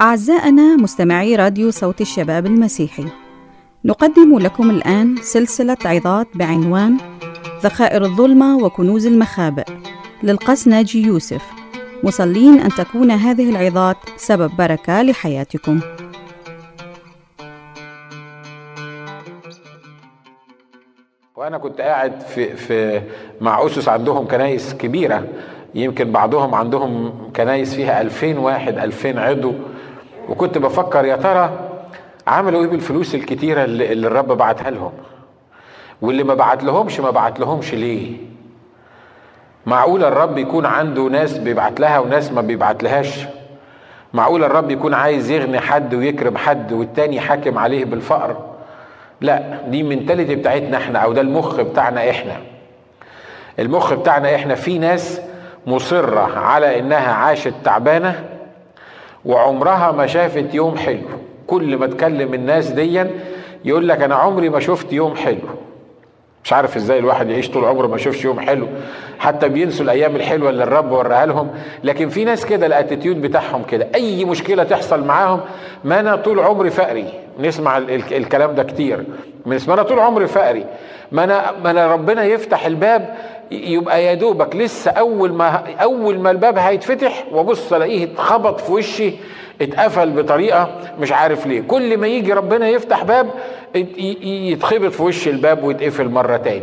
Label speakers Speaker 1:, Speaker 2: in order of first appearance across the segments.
Speaker 1: أعزائنا مستمعي راديو صوت الشباب المسيحي نقدم لكم الآن سلسلة عظات بعنوان ذخائر الظلمة وكنوز المخابئ للقس ناجي يوسف. مصلين أن تكون هذه العظات سبب بركة لحياتكم.
Speaker 2: وأنا كنت قاعد في في مع أسس عندهم كنايس كبيرة يمكن بعضهم عندهم كنايس فيها 2000 واحد 2000 عضو. وكنت بفكر يا ترى عملوا إيه بالفلوس الكتيرة اللي, الرب بعتها لهم؟ واللي ما بعت لهمش ما بعت لهمش ليه؟ معقول الرب يكون عنده ناس بيبعت لها وناس ما بيبعت لهاش معقول الرب يكون عايز يغني حد ويكرم حد والتاني حاكم عليه بالفقر؟ لا دي منتاليتي بتاعتنا إحنا أو ده المخ بتاعنا إحنا. المخ بتاعنا إحنا في ناس مصرة على إنها عاشت تعبانة وعمرها ما شافت يوم حلو. كل ما تكلم الناس ديا يقول لك أنا عمري ما شفت يوم حلو. مش عارف إزاي الواحد يعيش طول عمره ما يشوفش يوم حلو. حتى بينسوا الأيام الحلوة اللي الرب وراها لهم. لكن في ناس كده الأتيتيود بتاعهم كده. أي مشكلة تحصل معاهم ما أنا طول عمري فقري. نسمع الكلام ده كتير. ما أنا طول عمري فقري. ما أنا ما أنا ربنا يفتح الباب يبقى يا دوبك لسه أول ما أول ما الباب هيتفتح وأبص ألاقيه اتخبط في وشي اتقفل بطريقة مش عارف ليه. كل ما يجي ربنا يفتح باب يتخبط في وش الباب ويتقفل مرة تاني.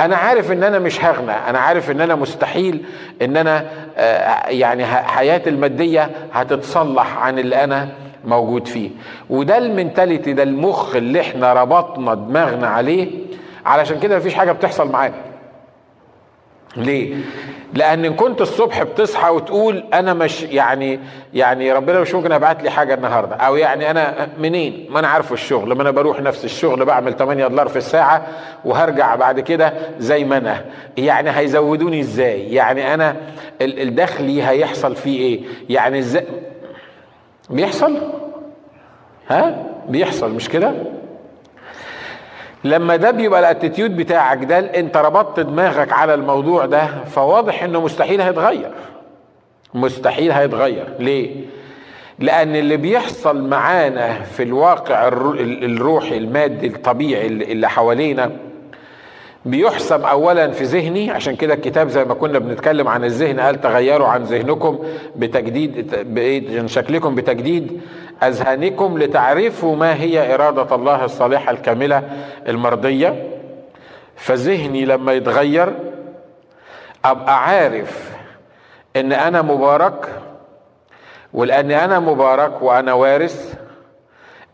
Speaker 2: أنا عارف إن أنا مش هغنى أنا عارف إن أنا مستحيل إن أنا يعني حياتي المادية هتتصلح عن اللي أنا موجود فيه. وده المنتاليتي ده المخ اللي إحنا ربطنا دماغنا عليه. علشان كده مفيش حاجة بتحصل معانا. ليه؟ لأن إن كنت الصبح بتصحى وتقول أنا مش يعني يعني ربنا مش ممكن يبعت لي حاجة النهاردة أو يعني أنا منين؟ ما أنا عارفه الشغل ما أنا بروح نفس الشغل بعمل 8 دولار في الساعة وهرجع بعد كده زي ما أنا يعني هيزودوني إزاي؟ يعني أنا الدخلي هيحصل فيه إيه؟ يعني إزاي؟ بيحصل؟ ها؟ بيحصل مش كده؟ لما ده بيبقى الاتيتيود بتاعك ده انت ربطت دماغك على الموضوع ده فواضح انه مستحيل هيتغير. مستحيل هيتغير. ليه؟ لأن اللي بيحصل معانا في الواقع الروحي المادي الطبيعي اللي حوالينا بيحسب اولا في ذهني عشان كده الكتاب زي ما كنا بنتكلم عن الذهن قال تغيروا عن ذهنكم بتجديد عن شكلكم بتجديد أذهانكم لتعرفوا ما هي إرادة الله الصالحة الكاملة المرضية. فذهني لما يتغير أبقى عارف إن أنا مبارك ولاني أنا مبارك وأنا وارث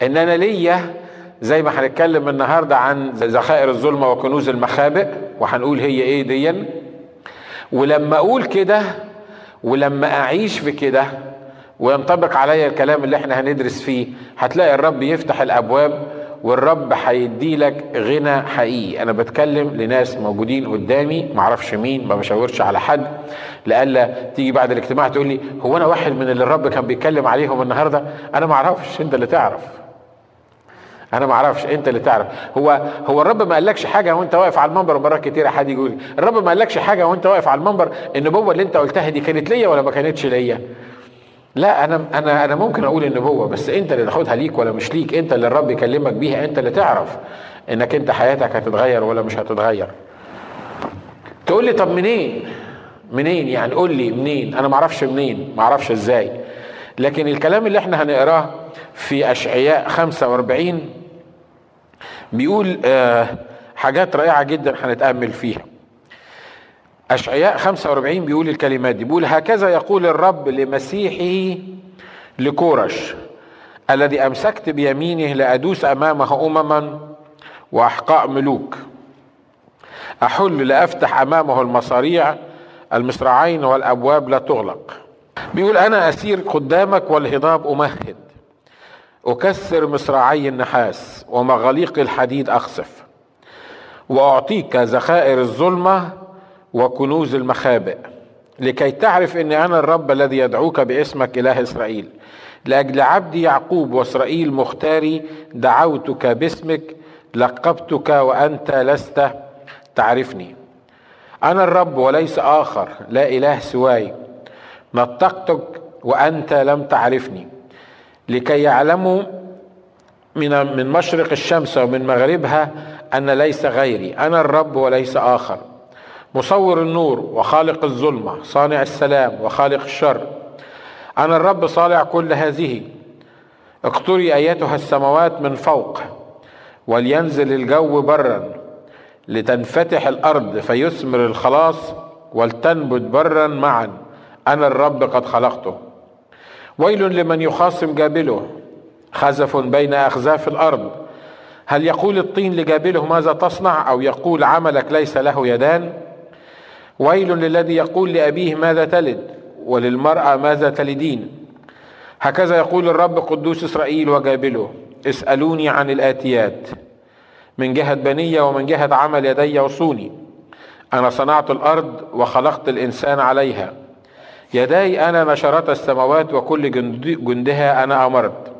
Speaker 2: إن أنا ليا زي ما هنتكلم النهارده عن ذخائر الظلمة وكنوز المخابئ وهنقول هي إيه ديا. ولما أقول كده ولما أعيش في كده وينطبق عليا الكلام اللي إحنا هندرس فيه هتلاقي الرب يفتح الأبواب والرب هيدي لك غنى حقيقي. أنا بتكلم لناس موجودين قدامي معرفش مين ما بشاورش على حد. لألا تيجي بعد الاجتماع تقول لي هو أنا واحد من اللي الرب كان بيتكلم عليهم النهارده؟ أنا ما أعرفش أنت اللي تعرف. أنا ما أعرفش أنت اللي تعرف. هو هو الرب ما قالكش حاجة وأنت واقف على المنبر مرات كتير حد يقول. الرب ما قالكش حاجة وأنت واقف على المنبر النبوة اللي أنت قلتها دي كانت ليا ولا ما كانتش ليا؟ لا أنا أنا أنا ممكن أقول النبوة بس أنت اللي تاخدها ليك ولا مش ليك؟ أنت اللي الرب يكلمك بيها أنت اللي تعرف إنك أنت حياتك هتتغير ولا مش هتتغير. تقول لي طب منين؟ منين يعني؟ قول لي منين؟ أنا ما أعرفش منين ما أعرفش إزاي. لكن الكلام اللي إحنا هنقراه في أشعياء 45 بيقول آه حاجات رائعة جدا هنتأمل فيها. أشعياء 45 بيقول الكلمات دي بيقول هكذا يقول الرب لمسيحه لكورش الذي أمسكت بيمينه لأدوس أمامه أمما وأحقاء ملوك. أحل لأفتح أمامه المصاريع المصراعين والأبواب لا تغلق. بيقول أنا أسير قدامك والهضاب أمهد. أكسر مصراعي النحاس ومغاليق الحديد أخسف وأعطيك ذخائر الظلمة وكنوز المخابئ. لكي تعرف إني أنا الرب الذي يدعوك باسمك إله إسرائيل لأجل عبدي يعقوب وإسرائيل مختاري دعوتك باسمك لقبتك وأنت لست تعرفني. أنا الرب وليس آخر لا إله سواي. نطقتك وأنت لم تعرفني. لكي يعلموا من من مشرق الشمس ومن مغربها أن ليس غيري أنا الرب وليس آخر. مصور النور وخالق الظلمة صانع السلام وخالق الشر. أنا الرب صانع كل هذه. اقطري أيتها السماوات من فوق ولينزل الجو برا لتنفتح الأرض فيثمر الخلاص ولتنبت برا معا. أنا الرب قد خلقته. ويل لمن يخاصم جابله خزف بين أخزاف الأرض. هل يقول الطين لجابله ماذا تصنع أو يقول عملك ليس له يدان؟ ويل للذي يقول لأبيه ماذا تلد وللمرأة ماذا تلدين؟ هكذا يقول الرب قدوس إسرائيل وجابله اسألوني عن الآتيات. من جهة بنيه ومن جهة عمل يدي وصوني. أنا صنعت الأرض وخلقت الإنسان عليها. يداي أنا نشرت السماوات وكل جندها أنا أمرت.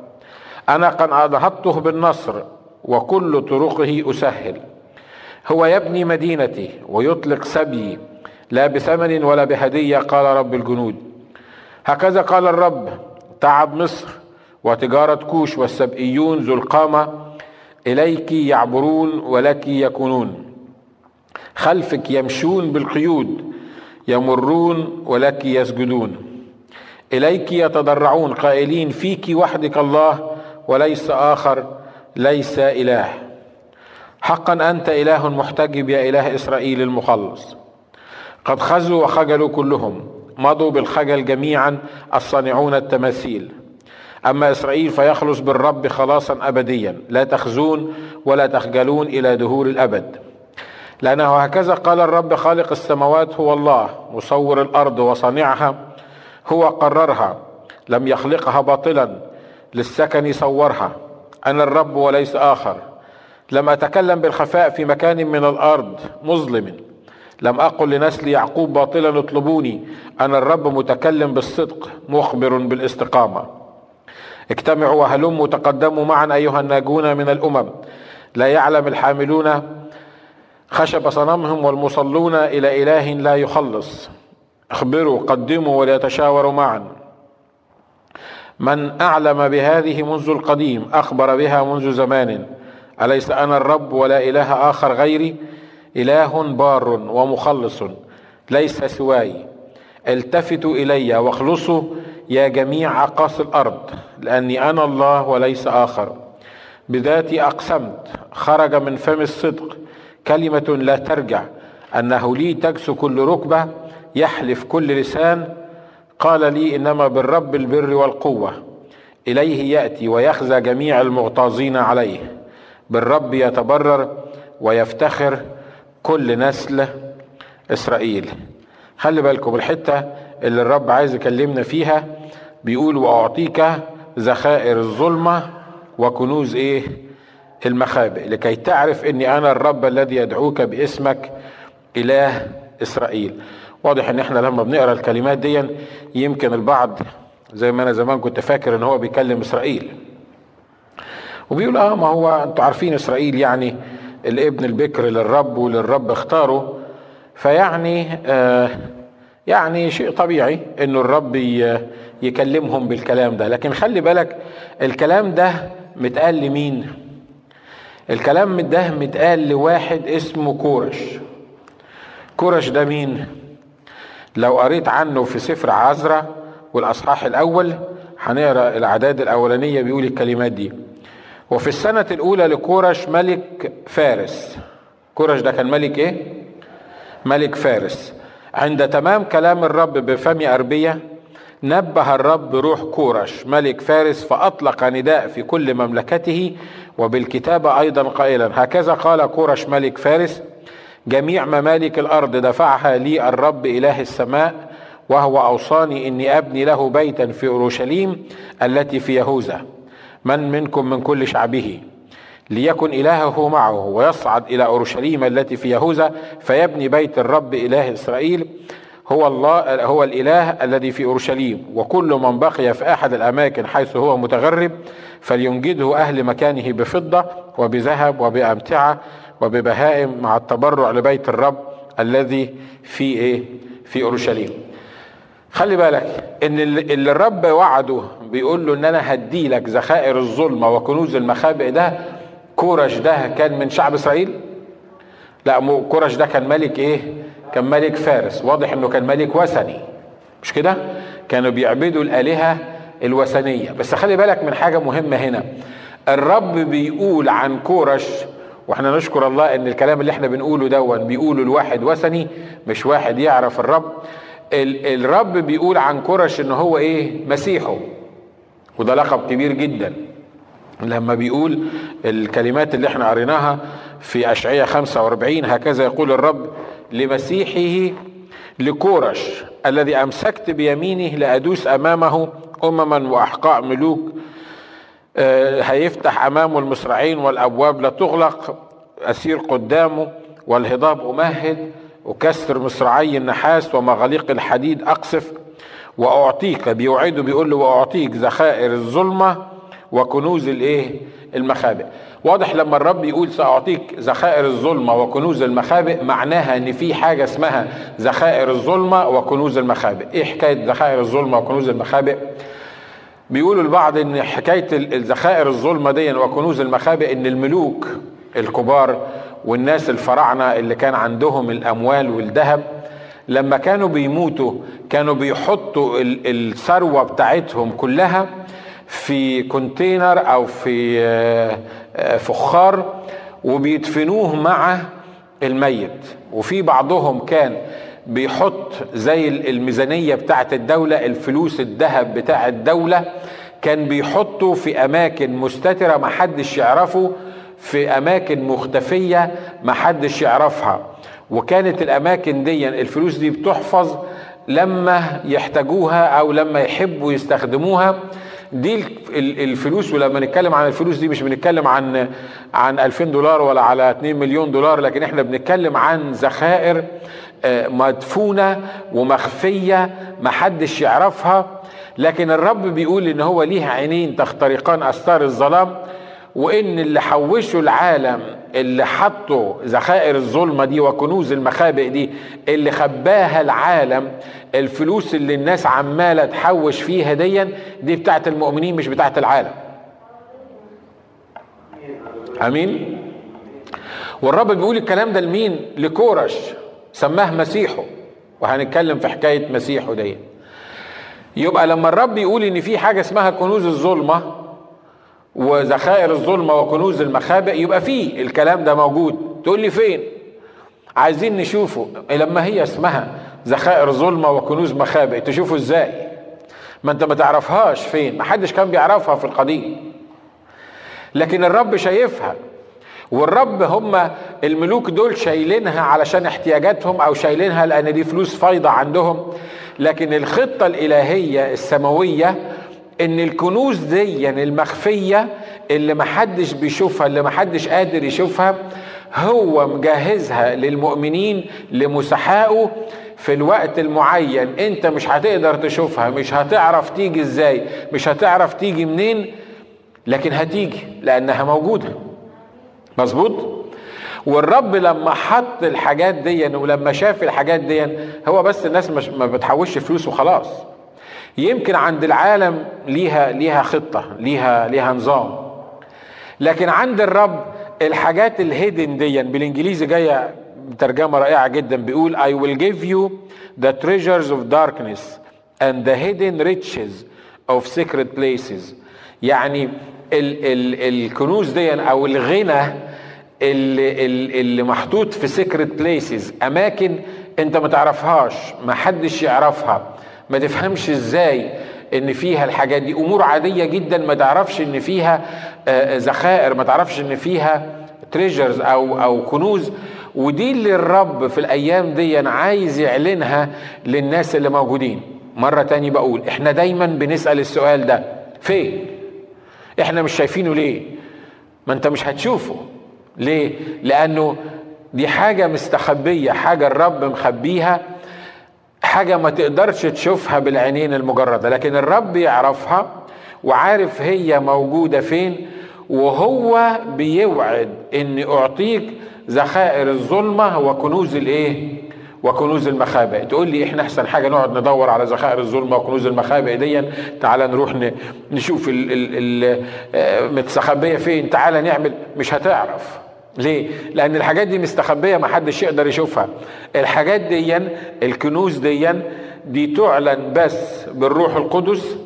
Speaker 2: أنا قد انهضته بالنصر وكل طرقه أسهل. هو يبني مدينتي ويطلق سبيي لا بثمن ولا بهدية قال رب الجنود. هكذا قال الرب تعب مصر وتجارة كوش والسبئيون ذو القامة إليك يعبرون ولك يكونون. خلفك يمشون بالقيود يمرون ولك يسجدون. إليك يتضرعون قائلين فيك وحدك الله وليس آخر ليس إله. حقا أنت إله محتجب يا إله إسرائيل المخلص. قد خزوا وخجلوا كلهم مضوا بالخجل جميعا الصانعون التماثيل. أما إسرائيل فيخلص بالرب خلاصا ابديا لا تخزون ولا تخجلون إلى دهور الأبد. لأنه هكذا قال الرب خالق السماوات هو الله مصور الأرض وصانعها هو قررها لم يخلقها باطلا للسكن صورها. أنا الرب وليس آخر. لم أتكلم بالخفاء في مكان من الأرض مظلم. لم أقل لنسل يعقوب باطلا اطلبوني. أنا الرب متكلم بالصدق مخبر بالاستقامة. اجتمعوا وهلموا تقدموا معا أيها الناجون من الأمم. لا يعلم الحاملون خشب صنمهم والمصلون إلى إله لا يخلص. اخبروا قدموا وليتشاوروا معا. من أعلم بهذه منذ القديم أخبر بها منذ زمان. أليس أنا الرب ولا إله آخر غيري؟ إله بار ومخلص ليس سواي. التفتوا إلي واخلصوا يا جميع اقاصي الأرض لأني أنا الله وليس آخر. بذاتي أقسمت خرج من فم الصدق. كلمة لا ترجع. أنه لي تجثو كل ركبة يحلف كل لسان. قال لي إنما بالرب البر والقوة. إليه يأتي ويخزى جميع المغتاظين عليه. بالرب يتبرر ويفتخر كل نسل إسرائيل. خلي بالكم الحتة اللي الرب عايز يكلمنا فيها. بيقول وأعطيك ذخائر الظلمة وكنوز إيه؟ المخابئ لكي تعرف إني أنا الرب الذي يدعوك باسمك إله إسرائيل. واضح إن إحنا لما بنقرأ الكلمات دي يمكن البعض زي ما أنا زمان كنت فاكر إن هو بيكلم إسرائيل. وبيقول آه ما هو أنتوا عارفين إسرائيل يعني الابن البكر للرب وللرب اختاره. فيعني آه يعني شيء طبيعي إنه الرب يكلمهم بالكلام ده. لكن خلي بالك الكلام ده متقال لمين؟ الكلام ده متقال لواحد اسمه كورش. كورش ده مين؟ لو قريت عنه في سفر عزرا والأصحاح الأول هنقرأ الأعداد الأولانية بيقول الكلمات دي. وفي السنة الأولى لكورش ملك فارس. كورش ده كان ملك إيه؟ ملك فارس. عند تمام كلام الرب بفم أربية نبه الرب روح كورش ملك فارس فأطلق نداء في كل مملكته وبالكتابة أيضا قائلا. هكذا قال كورش ملك فارس جميع ممالك الأرض دفعها لي الرب إله السماء وهو أوصاني إني أبني له بيتا في أورشليم التي في يهوذا. من منكم من كل شعبه؟ ليكن إلهه معه ويصعد إلى أورشليم التي في يهوذا فيبني بيت الرب إله إسرائيل. هو الله هو الإله الذي في أورشليم. وكل من بقي في أحد الأماكن حيث هو متغرب فلينجده أهل مكانه بفضة وبذهب وبأمتعة وببهائم مع التبرع لبيت الرب الذي في إيه؟ في أورشليم. خلي بالك إن اللي الرب وعده بيقول له إن أنا هدي لك ذخائر الظلمة وكنوز المخابئ ده كورش ده كان من شعب إسرائيل؟ لا كورش ده كان ملك إيه؟ كان ملك فارس. واضح إنه كان ملك وثني. مش كده؟ كانوا بيعبدوا الآلهة الوثنية. بس خلي بالك من حاجة مهمة هنا. الرب بيقول عن كورش وإحنا نشكر الله إن الكلام اللي إحنا بنقوله دون بيقوله الواحد وثني مش واحد يعرف الرب. الرب بيقول عن كرش ان هو إيه؟ مسيحه. وده لقب كبير جدا. لما بيقول الكلمات اللي إحنا قريناها في اشعياء 45 هكذا يقول الرب لمسيحه لكورش الذي أمسكت بيمينه لأدوس أمامه أمما وأحقاء ملوك آه، هيفتح امامه المصراعين والأبواب لا تغلق أسير قدامه والهضاب أمهد وكسر مصراعي النحاس ومغاليق الحديد أقصف وأعطيك بيوعده بيقول له وأعطيك ذخائر الظلمة وكنوز الايه؟ المخابئ. واضح لما الرب يقول سأعطيك ذخائر الظلمة وكنوز المخابئ معناها إن في حاجة اسمها ذخائر الظلمة وكنوز المخابئ. إيه حكاية ذخائر الظلمة وكنوز المخابئ؟ بيقولوا البعض إن حكاية الذخائر الظلمة دي وكنوز المخابئ إن الملوك الكبار والناس الفراعنة اللي كان عندهم الأموال والذهب لما كانوا بيموتوا كانوا بيحطوا الثروة بتاعتهم كلها في كونتينر أو في آه، آه، فخار وبيدفنوه مع الميت. وفي بعضهم كان بيحط زي الميزانية بتاعت الدولة الفلوس الذهب بتاع الدولة كان بيحطه في أماكن مستترة ما حدش يعرفه في أماكن مختفية ما حدش يعرفها. وكانت الأماكن دي الفلوس دي بتحفظ لما يحتاجوها أو لما يحبوا يستخدموها. دي الفلوس ولما نتكلم عن الفلوس دي مش بنتكلم عن عن 2000 دولار ولا على 2 مليون دولار لكن إحنا بنتكلم عن ذخائر آه، مدفونة ومخفية محدش يعرفها. لكن الرب بيقول إن هو ليه عينين تخترقان أستار الظلام. وإن اللي حوشوا العالم اللي حطوا ذخائر الظلمة دي وكنوز المخابئ دي اللي خباها العالم الفلوس اللي الناس عمالة تحوش فيها ديا دي بتاعت المؤمنين مش بتاعت العالم. آمين؟ والرب بيقول الكلام ده لمين؟ لكورش سماه مسيحه. وهنتكلم في حكاية مسيحه دي يبقى لما الرب يقول إن في حاجة اسمها كنوز الظلمة وذخائر الظلمه وكنوز المخابئ يبقى في الكلام ده موجود. تقول لي فين؟ عايزين نشوفه. لما هي اسمها ذخائر ظلمه وكنوز مخابئ تشوفه إزاي؟ ما انت ما تعرفهاش فين؟ ما حدش كان بيعرفها في القديم. لكن الرب شايفها. والرب هم الملوك دول شايلينها علشان احتياجاتهم أو شايلينها لأن دي فلوس فايضة عندهم. لكن الخطة الإلهية السماوية إن الكنوز دي يعني المخفية اللي محدش بيشوفها اللي محدش قادر يشوفها هو مجهزها للمؤمنين لمسحائه في الوقت المعين. أنت مش هتقدر تشوفها مش هتعرف تيجي إزاي مش هتعرف تيجي منين لكن هتيجي لأنها موجودة. مظبوط؟ والرب لما حط الحاجات دي ولما شاف الحاجات دي هو بس الناس مش ما بتحوش فلوس وخلاص. يمكن عند العالم ليها ليها خطة ليها ليها نظام. لكن عند الرب الحاجات ال hidden دي بالإنجليزي جاية ترجمة رائعة جدا بيقول I will give you the treasures of darkness and the hidden riches of secret places. يعني ال ال الكنوز دي أو الغنى اللي, اللي محطوط في secret places أماكن أنت ما تعرفهاش ما حدش يعرفها. ما تفهمش إزاي ان فيها الحاجات دي. امور عادية جدا ما تعرفش ان فيها آه، ذخائر ما تعرفش ان فيها تريجرز أو أو كنوز. ودي اللي الرب في الأيام دي عايز يعلنها للناس اللي موجودين. مرة تاني بقول إحنا دايما بنسأل السؤال ده. فين؟ إحنا مش شايفينه ليه؟ ما أنت مش هتشوفه. ليه؟ لأنه دي حاجة مستخبية حاجة الرب مخبيها حاجة ما تقدرش تشوفها بالعينين المجردة لكن الرب يعرفها وعارف هي موجودة فين وهو بيوعد إني أعطيك ذخائر الظلمة وكنوز الإيه؟ وكنوز المخابئ. تقول لي إحنا أحسن حاجة نقعد ندور على ذخائر الظلمة وكنوز المخابئ دي؟ تعالى نروح نشوف متستخبيه فين؟ تعالى نعمل مش هتعرف. ليه؟ لأن الحاجات دي مستخبية ما حدش يقدر يشوفها. الحاجات دي الكنوز دي دي تعلن بس بالروح القدس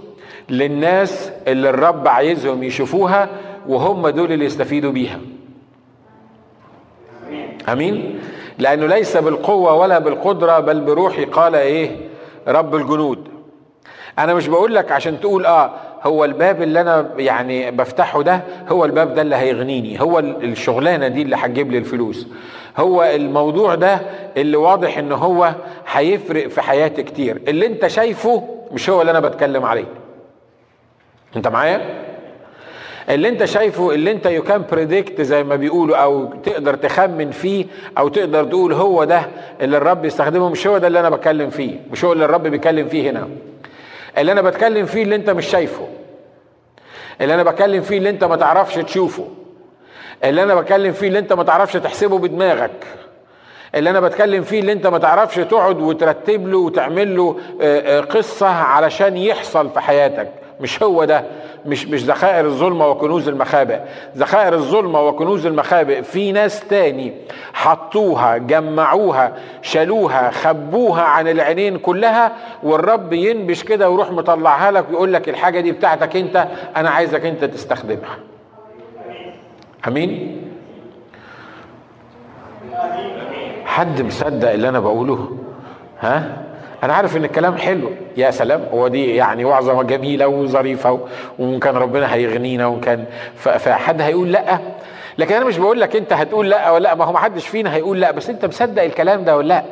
Speaker 2: للناس اللي الرب عايزهم يشوفوها وهم دول اللي يستفيدوا بيها. آمين لأنه ليس بالقوة ولا بالقدرة بل بروحي قال إيه رب الجنود أنا مش بقول لك عشان تقول آه هو الباب اللي أنا يعني بفتحه ده هو الباب ده اللي هيغنيني هو الشغلانة دي اللي هتجيب لي الفلوس. هو الموضوع ده اللي واضح إن هو هيفرق في حياتي كتير. اللي أنت شايفه مش هو اللي أنا بتكلم عليه. أنت معايا؟ اللي أنت شايفه اللي أنت يو كان بريدكت زي ما بيقولوا أو تقدر تخمن فيه أو تقدر تقول هو ده اللي الرب يستخدمه مش هو ده اللي أنا بتكلم فيه مش هو اللي الرب بيتكلم فيه هنا. اللي أنا بتكلم فيه اللي أنت مش شايفه. اللي أنا بتكلم فيه اللي أنت ما تعرفش تشوفه. اللي أنا بتكلم فيه اللي أنت ما تعرفش تحسبه بدماغك. اللي أنا بتكلم فيه اللي أنت ما تعرفش تقعد وترتب له وتعمل له قصة علشان يحصل في حياتك. مش هو ده. مش مش ذخائر الظلمة وكنوز المخابئ. ذخائر الظلمة وكنوز المخابئ في ناس تاني حطوها جمعوها شالوها خبوها عن العينين كلها والرب ينبش كده ويروح مطلعها لك ويقول لك الحاجة دي بتاعتك انت أنا عايزك انت تستخدمها. أمين؟ حد مصدق اللي أنا بقوله؟ ها؟ أنا عارف إن الكلام حلو. يا سلام هو دي يعني وعظة جميلة وظريفة وممكن ربنا هيغنينا وكان فحد هيقول لأ. لكن أنا مش بقول لك أنت هتقول لأ ولا لأ ما هو ما حدش فينا هيقول لأ بس أنت مصدق الكلام ده ولا لأ؟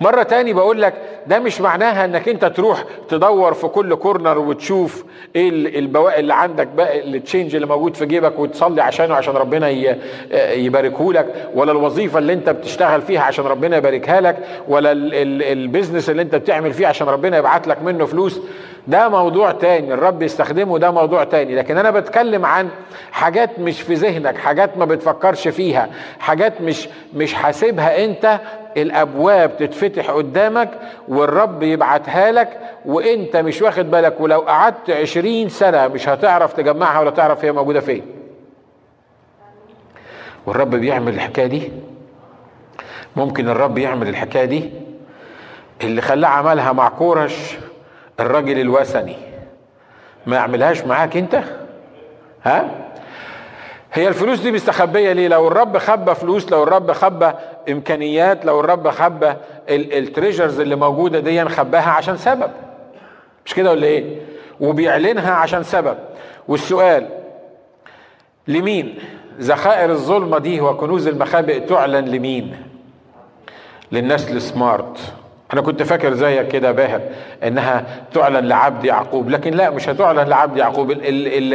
Speaker 2: مرة تاني بقول لك ده مش معناها إنك أنت تروح تدور في كل corner وتشوف إيه البواقي اللي عندك بقى ال change اللي موجود في جيبك وتصلي عشانه عشان ربنا يباركه لك ولا الوظيفة اللي أنت بتشتغل فيها عشان ربنا يباركها لك ولا ال business اللي أنت بتعمل فيه عشان ربنا يبعت لك منه فلوس. ده موضوع تاني الرب يستخدمه ده موضوع تاني. لكن أنا بتكلم عن حاجات مش في ذهنك حاجات ما بتفكرش فيها حاجات مش مش حاسبها أنت. الأبواب تتفتح قدامك والرب يبعتها لك وأنت مش واخد بالك ولو قعدت عشرين سنة مش هتعرف تجمعها ولا تعرف هي موجودة فين. والرب بيعمل الحكاية دي. ممكن الرب يعمل الحكاية دي. اللي خلاه عملها مع كورش الراجل الوثني. ما يعملهاش معاك انت؟ ها؟ هي الفلوس دي مستخبية ليه؟ لو الرب خبى فلوس لو الرب خبى إمكانيات لو الرب خبى التريجرز اللي موجودة دي خباها عشان سبب. مش كده ولا إيه؟ وبيعلنها عشان سبب. والسؤال لمين؟ ذخائر الظلمة دي وكنوز المخابئ تعلن لمين؟ للناس السمارت أنا كنت فاكر زيك كده باهر إنها تعلن لعبد يعقوب لكن لا مش هتعلن لعبد يعقوب. ال ال ال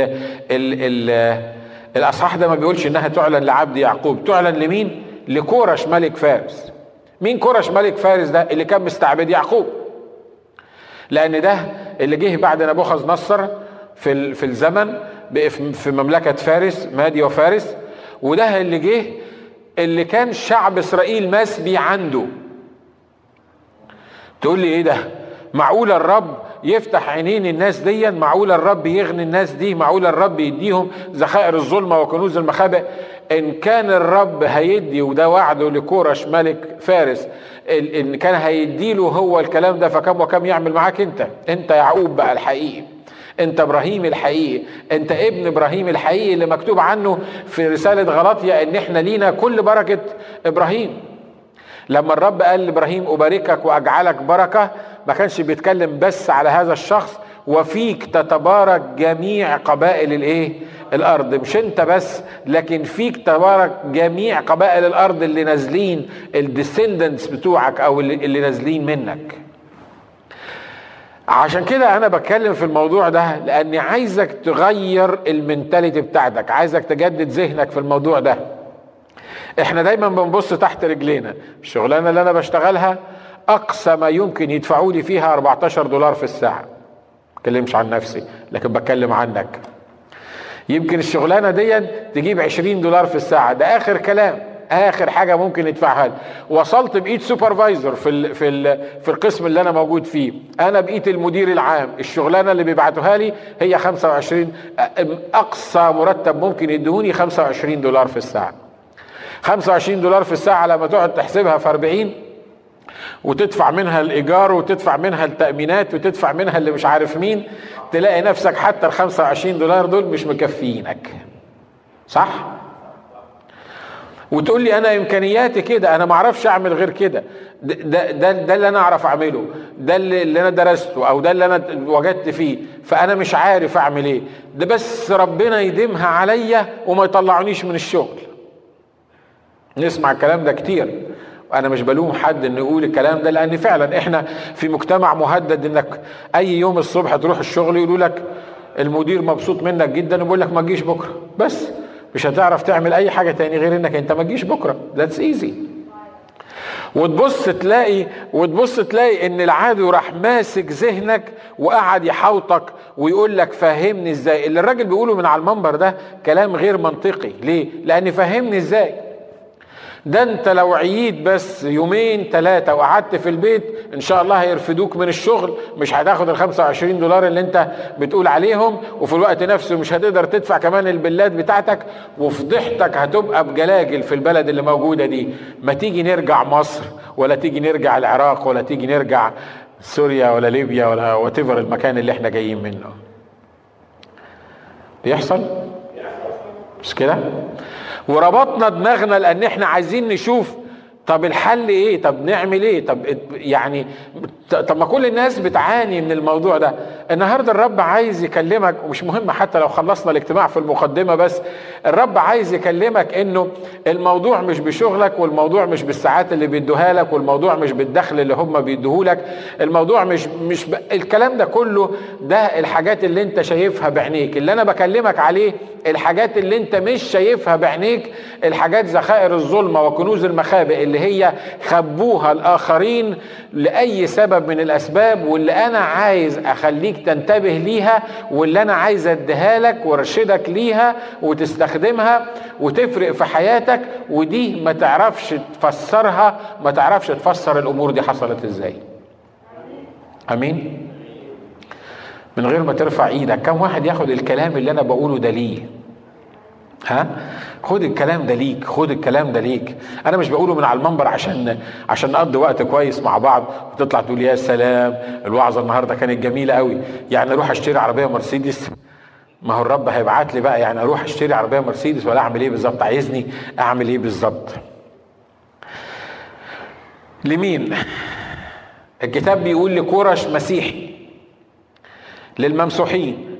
Speaker 2: ال ال الأصحاح ده ما بيقولش إنها تعلن لعبد يعقوب. تعلن لمين؟ لكورش ملك فارس. مين كورش ملك فارس ده؟ اللي كان مستعبد يعقوب. لأن ده اللي جه بعد نبوخذ نصر في في الزمن في مملكة فارس مادي وفارس. وده اللي جه اللي كان شعب إسرائيل مسبي عنده. تقول لي إيه ده؟ معقول الرب يفتح عينين الناس دي معقول الرب يغني الناس دي؟ معقول الرب يديهم ذخائر الظلمة وكنوز المخابئ؟ إن كان الرب هيدي وده وعده لكورش ملك فارس إن كان هيديله هو الكلام ده فكم وكم يعمل معاك أنت؟ أنت يعقوب بقى الحقيقي أنت إبراهيم الحقيقي أنت ابن إبراهيم الحقيقي اللي مكتوب عنه في رسالة غلطيا إن إحنا لينا كل بركة إبراهيم. لما الرب قال لإبراهيم أباركك وأجعلك بركة ما كانش بيتكلم بس على هذا الشخص وفيك تتبارك جميع قبائل الإيه؟ الأرض. مش أنت بس لكن فيك تبارك جميع قبائل الأرض اللي نازلين الديسندنتس بتوعك أو اللي, نازلين منك. عشان كده أنا بتكلم في الموضوع ده لأني عايزك تغير المنتاليتي بتاعتك عايزك تجدد ذهنك في الموضوع ده. إحنا دايما بنبص تحت رجلينا. الشغلانة اللي أنا بشتغلها أقصى ما يمكن يدفعوا لي فيها 14 دولار في الساعة. بتكلمش عن نفسي لكن بتكلم عنك. يمكن الشغلانة دي تجيب 20 دولار في الساعة. ده آخر كلام. آخر حاجة ممكن يدفعها لي وصلت بقيت سوبرفايزر في ال في ال في القسم اللي أنا موجود فيه. أنا بقيت المدير العام. الشغلانة اللي بيبعتوها لي هي 25 أقصى مرتب ممكن يدوني 25 دولار في الساعة. 25 دولار في الساعة لما تقعد تحسبها في 40 وتدفع منها الإيجار وتدفع منها التأمينات وتدفع منها اللي مش عارف مين تلاقي نفسك حتى ال 25 دولار دول مش مكفيينك. صح؟ وتقول لي أنا إمكانياتي كده أنا ما أعرفش أعمل غير كده. ده, ده ده اللي أنا أعرف أعمله. ده اللي, اللي أنا درسته أو ده اللي أنا وجدت فيه. فأنا مش عارف أعمل إيه. ده بس ربنا يديمها عليا وما يطلعنيش من الشغل. نسمع الكلام ده كتير. أنا مش بلوم حد إنه يقول الكلام ده لأن فعلا إحنا في مجتمع مهدد إنك أي يوم الصبح تروح الشغل يقولوا لك المدير مبسوط منك جدا وبيقول لك ما تجيش بكرة. بس مش هتعرف تعمل أي حاجة تاني غير إنك أنت ما تجيش بكرة. that's easy وتبص تلاقي وتبص تلاقي إن العدو راح ماسك ذهنك وقعد يحاوطك ويقول لك فهمني إزاي. اللي الراجل بيقوله من على المنبر ده كلام غير منطقي. ليه؟ لأن فهمني إزاي؟ ده انت لو عييت بس يومين ثلاثة وقعدت في البيت إن شاء الله هيرفدوك من الشغل. مش هتاخد ال 25 دولار اللي انت بتقول عليهم وفي الوقت نفسه مش هتقدر تدفع كمان ال bills بتاعتك وفضيحتك هتبقى بجلاجل في البلد اللي موجودة دي. ما تيجي نرجع مصر ولا تيجي نرجع العراق ولا تيجي نرجع سوريا ولا ليبيا ولا whatever المكان اللي إحنا جايين منه. بيحصل؟ مش كده؟ وربطنا دماغنا لأن إحنا عايزين نشوف طب الحل إيه؟ طب نعمل إيه؟ طب يعني طب ما كل الناس بتعاني من الموضوع ده. النهارده الرب عايز يكلمك ومش مهم حتى لو خلصنا الاجتماع في المقدمة بس الرب عايز يكلمك إنه الموضوع مش بشغلك والموضوع مش بالساعات اللي بيدوها لك والموضوع مش بالدخل اللي هم بيدوه لك. الموضوع مش مش ب... الكلام ده كله ده الحاجات اللي انت شايفها بعينيك. اللي أنا بكلمك عليه الحاجات اللي انت مش شايفها بعينيك الحاجات ذخائر الظلمة وكنوز المخابئ اللي هي خبوها الآخرين لأي سبب من الأسباب واللي أنا عايز أخليك تنتبه ليها واللي أنا عايز أديها لك وأرشدك ليها وتستخدمها وتفرق في حياتك ودي ما تعرفش تفسرها ما تعرفش تفسر الأمور دي حصلت إزاي. آمين. من غير ما ترفع إيدك كم واحد ياخد الكلام اللي أنا بقوله ده ليه؟ ها؟ خد الكلام ده ليك خد الكلام ده ليك. أنا مش بقوله من على المنبر عشان عشان نقضي وقت كويس مع بعض وتطلع تقول يا سلام الوعظة النهارده كانت جميلة قوي يعني أروح أشتري عربية مرسيدس؟ ما هو الرب هيبعت لي بقى. يعني أروح أشتري عربية مرسيدس ولا أعمل إيه بالظبط؟ عايزني أعمل إيه بالظبط؟ لمين؟ الكتاب بيقول لكورش مسيحي للممسوحين.